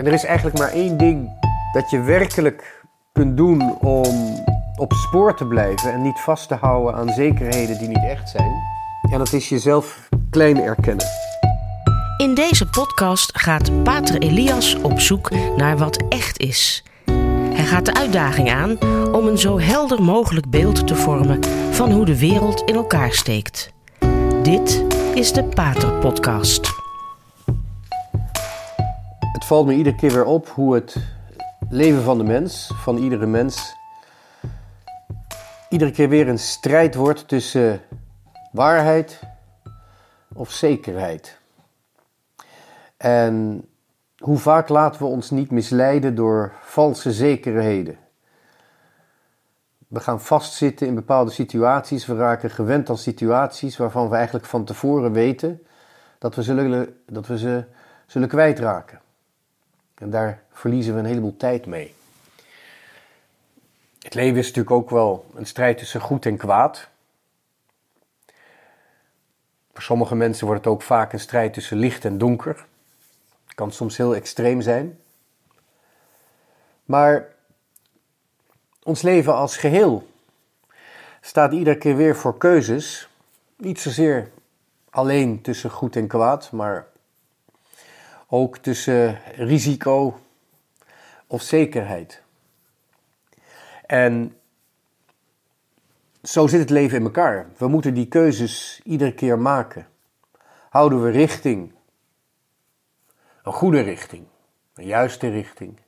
En er is eigenlijk maar één ding dat je werkelijk kunt doen om op spoor te blijven en niet vast te houden aan zekerheden die niet echt zijn. En dat is jezelf klein erkennen. In deze podcast gaat Pater Elias op zoek naar wat echt is. Hij gaat de uitdaging aan om een zo helder mogelijk beeld te vormen van hoe de wereld in elkaar steekt. Dit is de Pater Podcast. Het valt me iedere keer weer op hoe het leven van de mens, van iedere mens, iedere keer weer een strijd wordt tussen waarheid of zekerheid. En hoe vaak laten we ons niet misleiden door valse zekerheden? We gaan vastzitten in bepaalde situaties, we raken gewend aan situaties waarvan we eigenlijk van tevoren weten dat we, zullen, dat we ze zullen kwijtraken. En daar verliezen we een heleboel tijd mee. Het leven is natuurlijk ook wel een strijd tussen goed en kwaad. Voor sommige mensen wordt het ook vaak een strijd tussen licht en donker. Het kan soms heel extreem zijn. Maar ons leven als geheel staat iedere keer weer voor keuzes. Niet zozeer alleen tussen goed en kwaad, maar ook tussen risico of zekerheid. En zo zit het leven in elkaar. We moeten die keuzes iedere keer maken. Houden we richting, een goede richting, een juiste richting.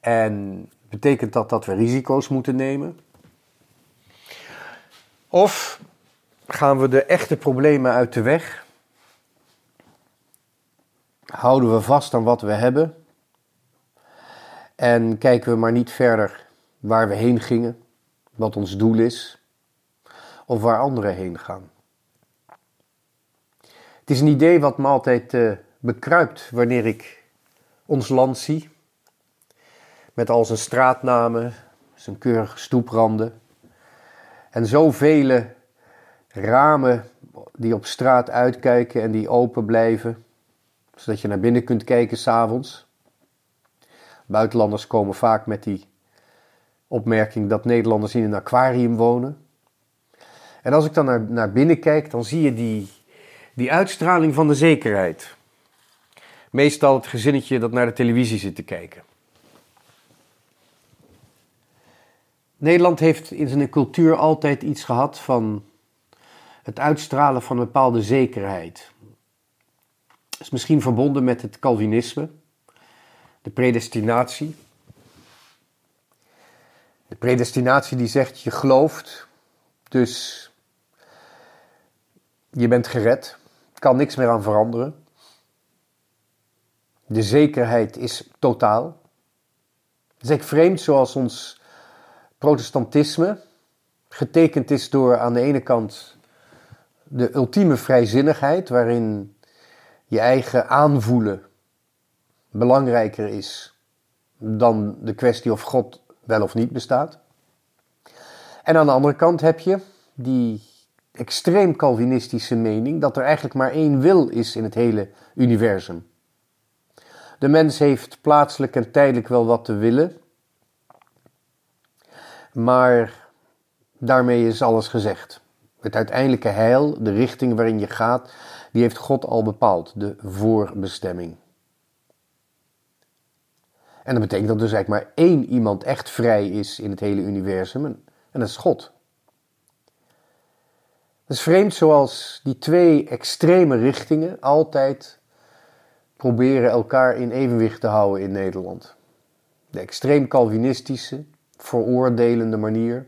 En betekent dat dat we risico's moeten nemen? Of gaan we de echte problemen uit de weg? Houden we vast aan wat we hebben? En kijken we maar niet verder waar we heen gingen, wat ons doel is, of waar anderen heen gaan. Het is een idee wat me altijd uh, bekruipt wanneer ik ons land zie, met al zijn straatnamen, zijn keurige stoepranden en zoveel ramen die op straat uitkijken en die open blijven, zodat je naar binnen kunt kijken s'avonds. Buitenlanders komen vaak met die opmerking dat Nederlanders in een aquarium wonen. En als ik dan naar, naar binnen kijk, dan zie je die, die uitstraling van de zekerheid. Meestal het gezinnetje dat naar de televisie zit te kijken. Nederland heeft in zijn cultuur altijd iets gehad van het uitstralen van een bepaalde zekerheid. Is misschien verbonden met het Calvinisme, de predestinatie. De predestinatie die zegt je gelooft, dus je bent gered, kan niks meer aan veranderen. De zekerheid is totaal. Het is vreemd zoals ons protestantisme getekend is door aan de ene kant de ultieme vrijzinnigheid, waarin je eigen aanvoelen belangrijker is dan de kwestie of God wel of niet bestaat. En aan de andere kant heb je die extreem Calvinistische mening dat er eigenlijk maar één wil is in het hele universum. De mens heeft plaatselijk en tijdelijk wel wat te willen, maar daarmee is alles gezegd. Het uiteindelijke heil, de richting waarin je gaat, die heeft God al bepaald, de voorbestemming. En dat betekent dat dus eigenlijk maar één iemand echt vrij is in het hele universum, en dat is God. Het is vreemd zoals die twee extreme richtingen altijd proberen elkaar in evenwicht te houden in Nederland. De extreem Calvinistische, veroordelende manier.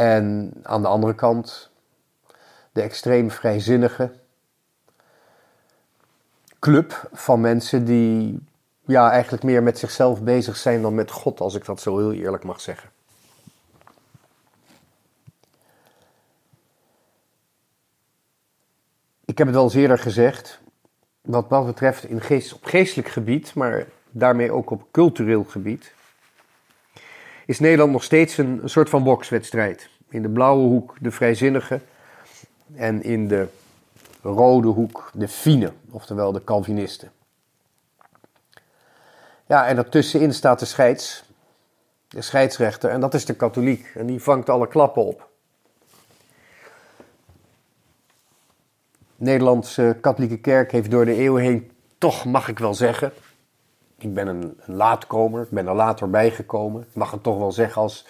En aan de andere kant de extreem vrijzinnige club van mensen die ja, eigenlijk meer met zichzelf bezig zijn dan met God, als ik dat zo heel eerlijk mag zeggen. Ik heb het eens eerder gezegd, wat dat betreft in geest, op geestelijk gebied, maar daarmee ook op cultureel gebied, is Nederland nog steeds een, soort van bokswedstrijd. In de blauwe hoek de vrijzinnigen en in de rode hoek de fine, oftewel de Calvinisten. Ja, en ertussenin staat de scheids, de scheidsrechter, en dat is de katholiek. En die vangt alle klappen op. De Nederlandse katholieke kerk heeft door de eeuwen heen, toch mag ik wel zeggen, ik ben een, een laatkomer, ik ben er later bijgekomen, ik mag het toch wel zeggen als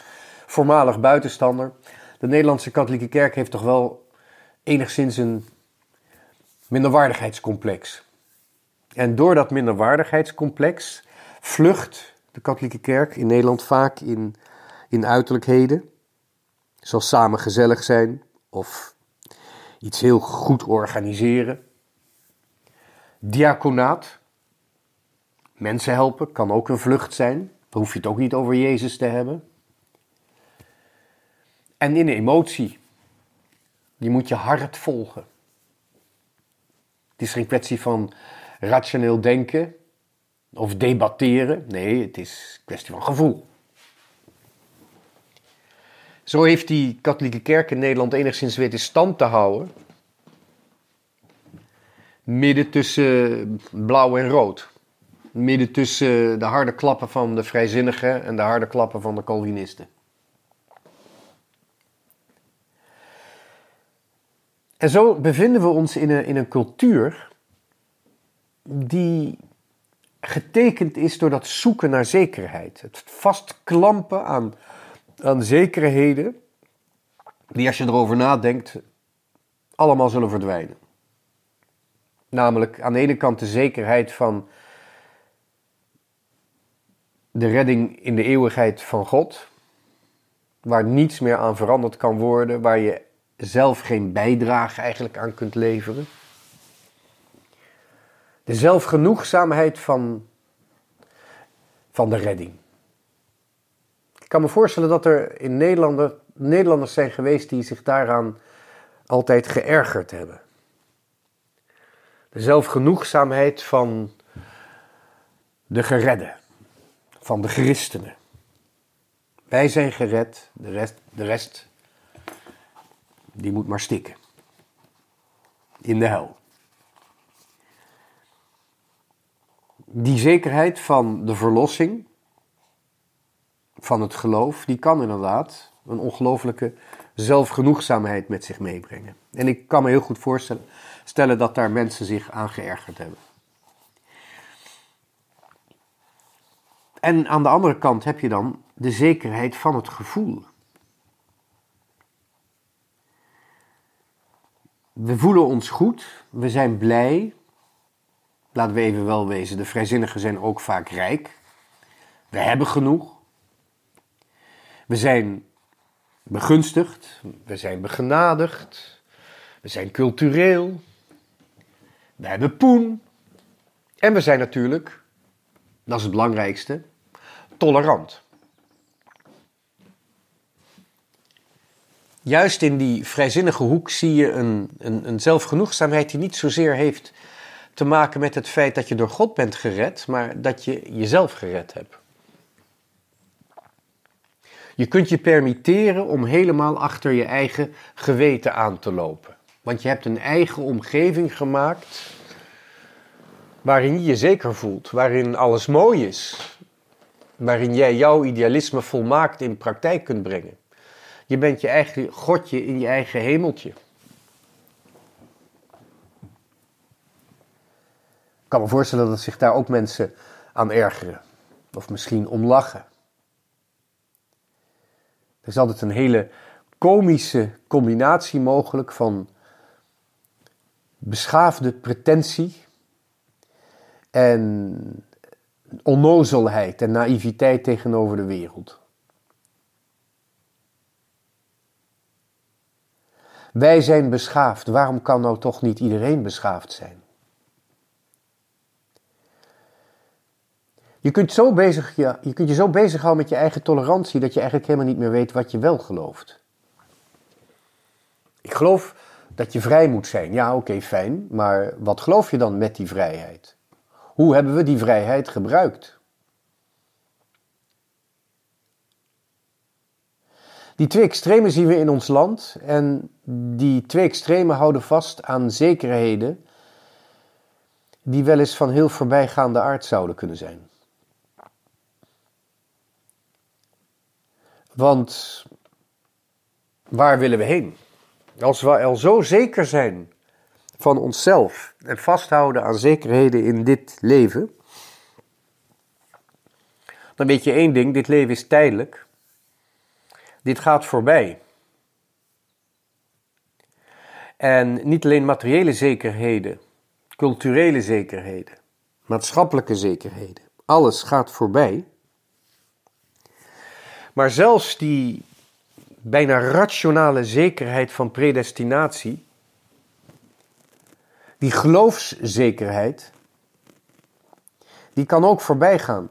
voormalig buitenstander. De Nederlandse katholieke kerk heeft toch wel enigszins een minderwaardigheidscomplex. En door dat minderwaardigheidscomplex vlucht de katholieke kerk in Nederland vaak in, in uiterlijkheden, zoals samen gezellig zijn of iets heel goed organiseren. Diaconaat, mensen helpen, kan ook een vlucht zijn. Dan hoef je het ook niet over Jezus te hebben. En in emotie, die moet je hart volgen. Het is geen kwestie van rationeel denken of debatteren. Nee, het is een kwestie van gevoel. Zo heeft die katholieke kerk in Nederland enigszins weten stand te houden. Midden tussen blauw en rood. Midden tussen de harde klappen van de vrijzinnigen en de harde klappen van de Calvinisten. En zo bevinden we ons in een, in een cultuur die getekend is door dat zoeken naar zekerheid. Het vastklampen aan, aan zekerheden die als je erover nadenkt allemaal zullen verdwijnen. Namelijk aan de ene kant de zekerheid van de redding in de eeuwigheid van God, waar niets meer aan veranderd kan worden, waar je zelf geen bijdrage eigenlijk aan kunt leveren. De zelfgenoegzaamheid van, van de redding. Ik kan me voorstellen dat er in Nederlander, Nederlanders zijn geweest die zich daaraan altijd geërgerd hebben. De zelfgenoegzaamheid van de geredden, van de christenen. Wij zijn gered, de rest, de rest die moet maar stikken. In de hel. Die zekerheid van de verlossing, van het geloof, die kan inderdaad een ongelooflijke zelfgenoegzaamheid met zich meebrengen. En ik kan me heel goed voorstellen stellen dat daar mensen zich aan geërgerd hebben. En aan de andere kant heb je dan de zekerheid van het gevoel. We voelen ons goed, we zijn blij. Laten we even wel wezen, de vrijzinnigen zijn ook vaak rijk. We hebben genoeg. We zijn begunstigd, we zijn begenadigd, we zijn cultureel, we hebben poen. En we zijn natuurlijk, dat is het belangrijkste, tolerant. juist in die vrijzinnige hoek zie je een, een, een zelfgenoegzaamheid die niet zozeer heeft te maken met het feit dat je door God bent gered, maar dat je jezelf gered hebt. Je kunt je permitteren om helemaal achter je eigen geweten aan te lopen. Want je hebt een eigen omgeving gemaakt waarin je je zeker voelt, waarin alles mooi is, waarin jij jouw idealisme volmaakt in praktijk kunt brengen. Je bent je eigen godje in je eigen hemeltje. Ik kan me voorstellen dat zich daar ook mensen aan ergeren. Of misschien om lachen. Er is altijd een hele komische combinatie mogelijk van beschaafde pretentie en onnozelheid en naïviteit tegenover de wereld. Wij zijn beschaafd. Waarom kan nou toch niet iedereen beschaafd zijn? Je kunt, zo bezig, je, je kunt je zo bezighouden met je eigen tolerantie dat je eigenlijk helemaal niet meer weet wat je wel gelooft. Ik geloof dat je vrij moet zijn. Ja, oké, fijn. Maar wat geloof je dan met die vrijheid? Hoe hebben we die vrijheid gebruikt? Die twee extremen zien we in ons land en die twee extremen houden vast aan zekerheden die wel eens van heel voorbijgaande aard zouden kunnen zijn. Want waar willen we heen? Als we al zo zeker zijn van onszelf en vasthouden aan zekerheden in dit leven, dan weet je één ding: dit leven is tijdelijk. Dit gaat voorbij. En niet alleen materiële zekerheden, culturele zekerheden, maatschappelijke zekerheden. Alles gaat voorbij. Maar zelfs die bijna rationale zekerheid van predestinatie, die geloofszekerheid, die kan ook voorbij gaan.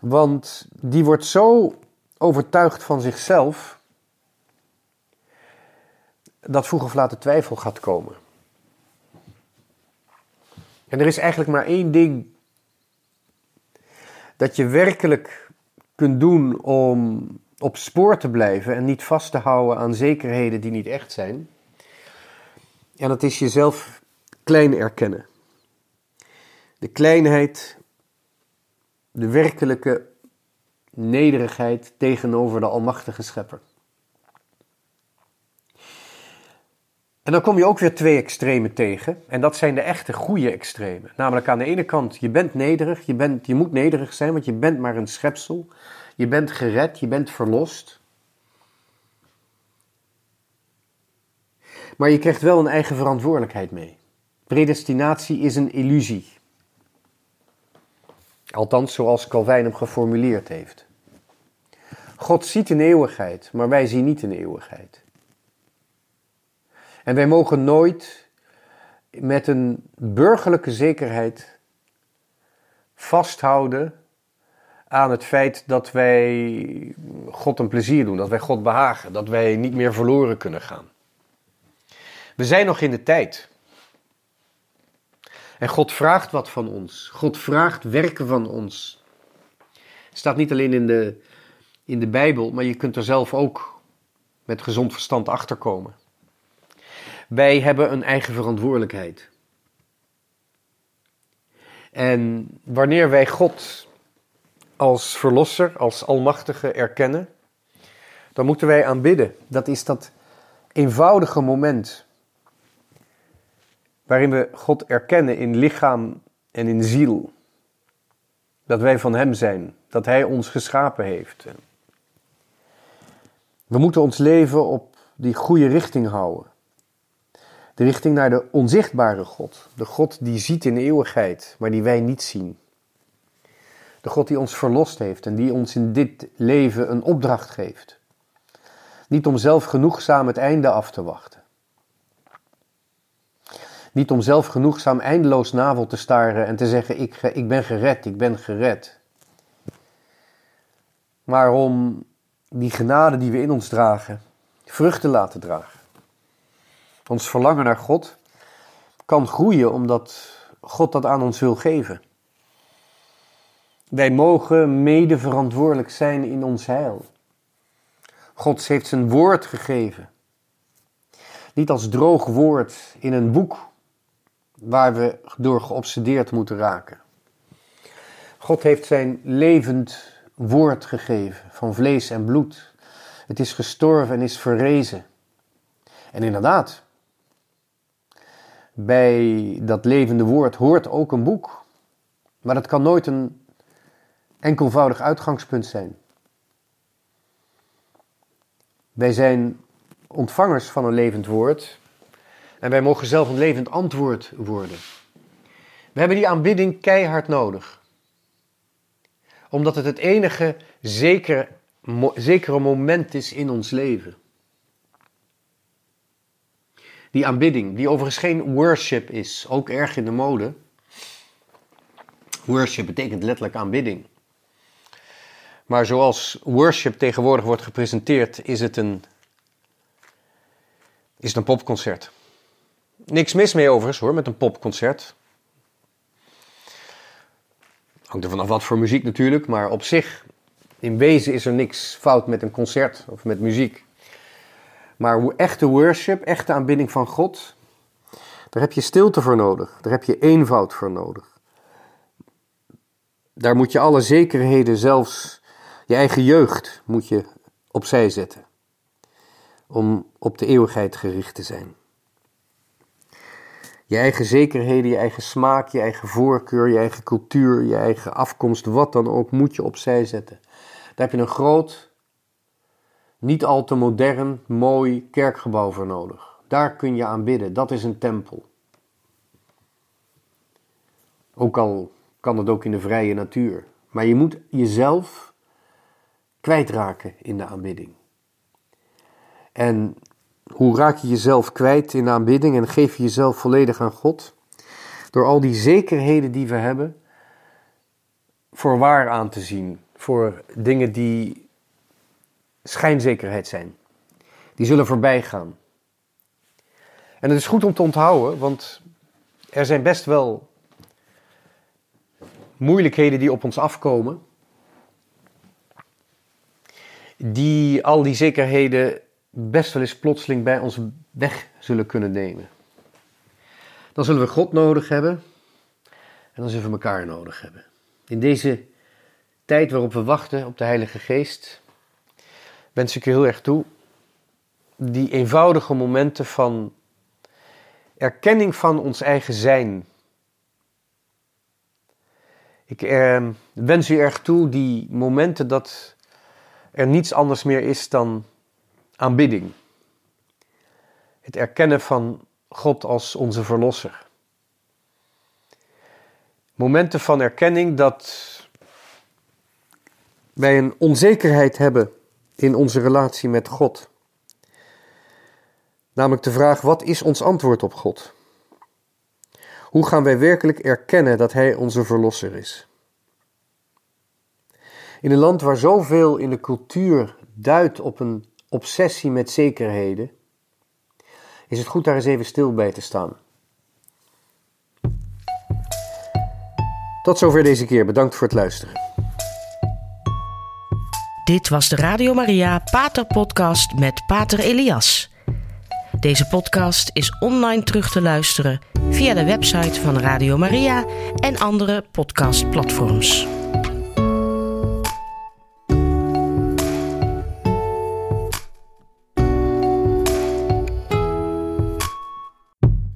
Want die wordt zo overtuigd van zichzelf dat vroeg of laat de twijfel gaat komen. En er is eigenlijk maar één ding dat je werkelijk kunt doen om op spoor te blijven en niet vast te houden aan zekerheden die niet echt zijn. En dat is jezelf klein erkennen. De kleinheid, de werkelijke nederigheid tegenover de Almachtige Schepper. En dan kom je ook weer twee extremen tegen. En dat zijn de echte goede extremen. Namelijk aan de ene kant, je bent nederig, je, bent, je moet nederig zijn, want je bent maar een schepsel. Je bent gered, je bent verlost. Maar je krijgt wel een eigen verantwoordelijkheid mee. Predestinatie is een illusie. Althans, zoals Calvijn hem geformuleerd heeft. God ziet een eeuwigheid, maar wij zien niet een eeuwigheid. En wij mogen nooit met een burgerlijke zekerheid vasthouden aan het feit dat wij God een plezier doen, dat wij God behagen, dat wij niet meer verloren kunnen gaan. We zijn nog in de tijd. En God vraagt wat van ons. God vraagt werken van ons. Het staat niet alleen in de, in de Bijbel, maar je kunt er zelf ook met gezond verstand achter komen. Wij hebben een eigen verantwoordelijkheid. En wanneer wij God als verlosser, als almachtige erkennen, dan moeten wij aanbidden. Dat is dat eenvoudige moment waarin we God erkennen in lichaam en in ziel. Dat wij van Hem zijn, dat Hij ons geschapen heeft. We moeten ons leven op die goede richting houden. De richting naar de onzichtbare God. De God die ziet in eeuwigheid, maar die wij niet zien. De God die ons verlost heeft en die ons in dit leven een opdracht geeft. Niet om zelf genoegzaam het einde af te wachten. Niet om zelf genoegzaam eindeloos navel te staren en te zeggen: ik, ik ben gered, ik ben gered. Maar om die genade die we in ons dragen, vrucht te laten dragen. Ons verlangen naar God kan groeien omdat God dat aan ons wil geven. Wij mogen mede verantwoordelijk zijn in ons heil. God heeft zijn woord gegeven. Niet als droog woord in een boek waar we door geobsedeerd moeten raken. God heeft zijn levend woord gegeven van vlees en bloed. Het is gestorven en is verrezen. En inderdaad, bij dat levende woord hoort ook een boek. Maar dat kan nooit een enkelvoudig uitgangspunt zijn. Wij zijn ontvangers van een levend woord en wij mogen zelf een levend antwoord worden. We hebben die aanbidding keihard nodig. Omdat het het enige zekere, zekere moment is in ons leven. Die aanbidding, die overigens geen worship is, ook erg in de mode. Worship betekent letterlijk aanbidding. Maar zoals worship tegenwoordig wordt gepresenteerd, is het een, is het een popconcert. Niks mis mee overigens hoor, met een popconcert. Hangt er vanaf wat voor muziek natuurlijk, maar op zich, in wezen is er niks fout met een concert of met muziek. Maar echte worship, echte aanbidding van God, daar heb je stilte voor nodig. Daar heb je eenvoud voor nodig. Daar moet je alle zekerheden, zelfs Je eigen jeugd moet je opzij zetten om op de eeuwigheid gericht te zijn. Je eigen zekerheden, je eigen smaak, je eigen voorkeur, je eigen cultuur, je eigen afkomst, wat dan ook, moet je opzij zetten. Daar heb je een groot, niet al te modern, mooi kerkgebouw voor nodig. Daar kun je aanbidden. Dat is een tempel. Ook al kan het ook in de vrije natuur. Maar je moet jezelf kwijtraken in de aanbidding. En hoe raak je jezelf kwijt in aanbidding en geef je jezelf volledig aan God? Door al die zekerheden die we hebben voor waar aan te zien. Voor dingen die schijnzekerheid zijn. Die zullen voorbij gaan. En het is goed om te onthouden, want er zijn best wel moeilijkheden die op ons afkomen. Die al die zekerheden best wel eens plotseling bij ons weg zullen kunnen nemen. Dan zullen we God nodig hebben en dan zullen we elkaar nodig hebben. In deze tijd waarop we wachten op de Heilige Geest, wens ik u heel erg toe die eenvoudige momenten van erkenning van ons eigen zijn. Ik eh, wens u erg toe die momenten dat er niets anders meer is dan aanbidding. Het erkennen van God als onze verlosser. Momenten van erkenning dat wij een onzekerheid hebben in onze relatie met God. Namelijk de vraag: wat is ons antwoord op God? Hoe gaan wij werkelijk erkennen dat Hij onze verlosser is? In een land waar zoveel in de cultuur duidt op een obsessie met zekerheden, is het goed daar eens even stil bij te staan. Tot zover deze keer. Bedankt voor het luisteren. Dit was de Radio Maria Pater Podcast met Pater Elias. Deze podcast is online terug te luisteren via de website van Radio Maria en andere podcastplatforms.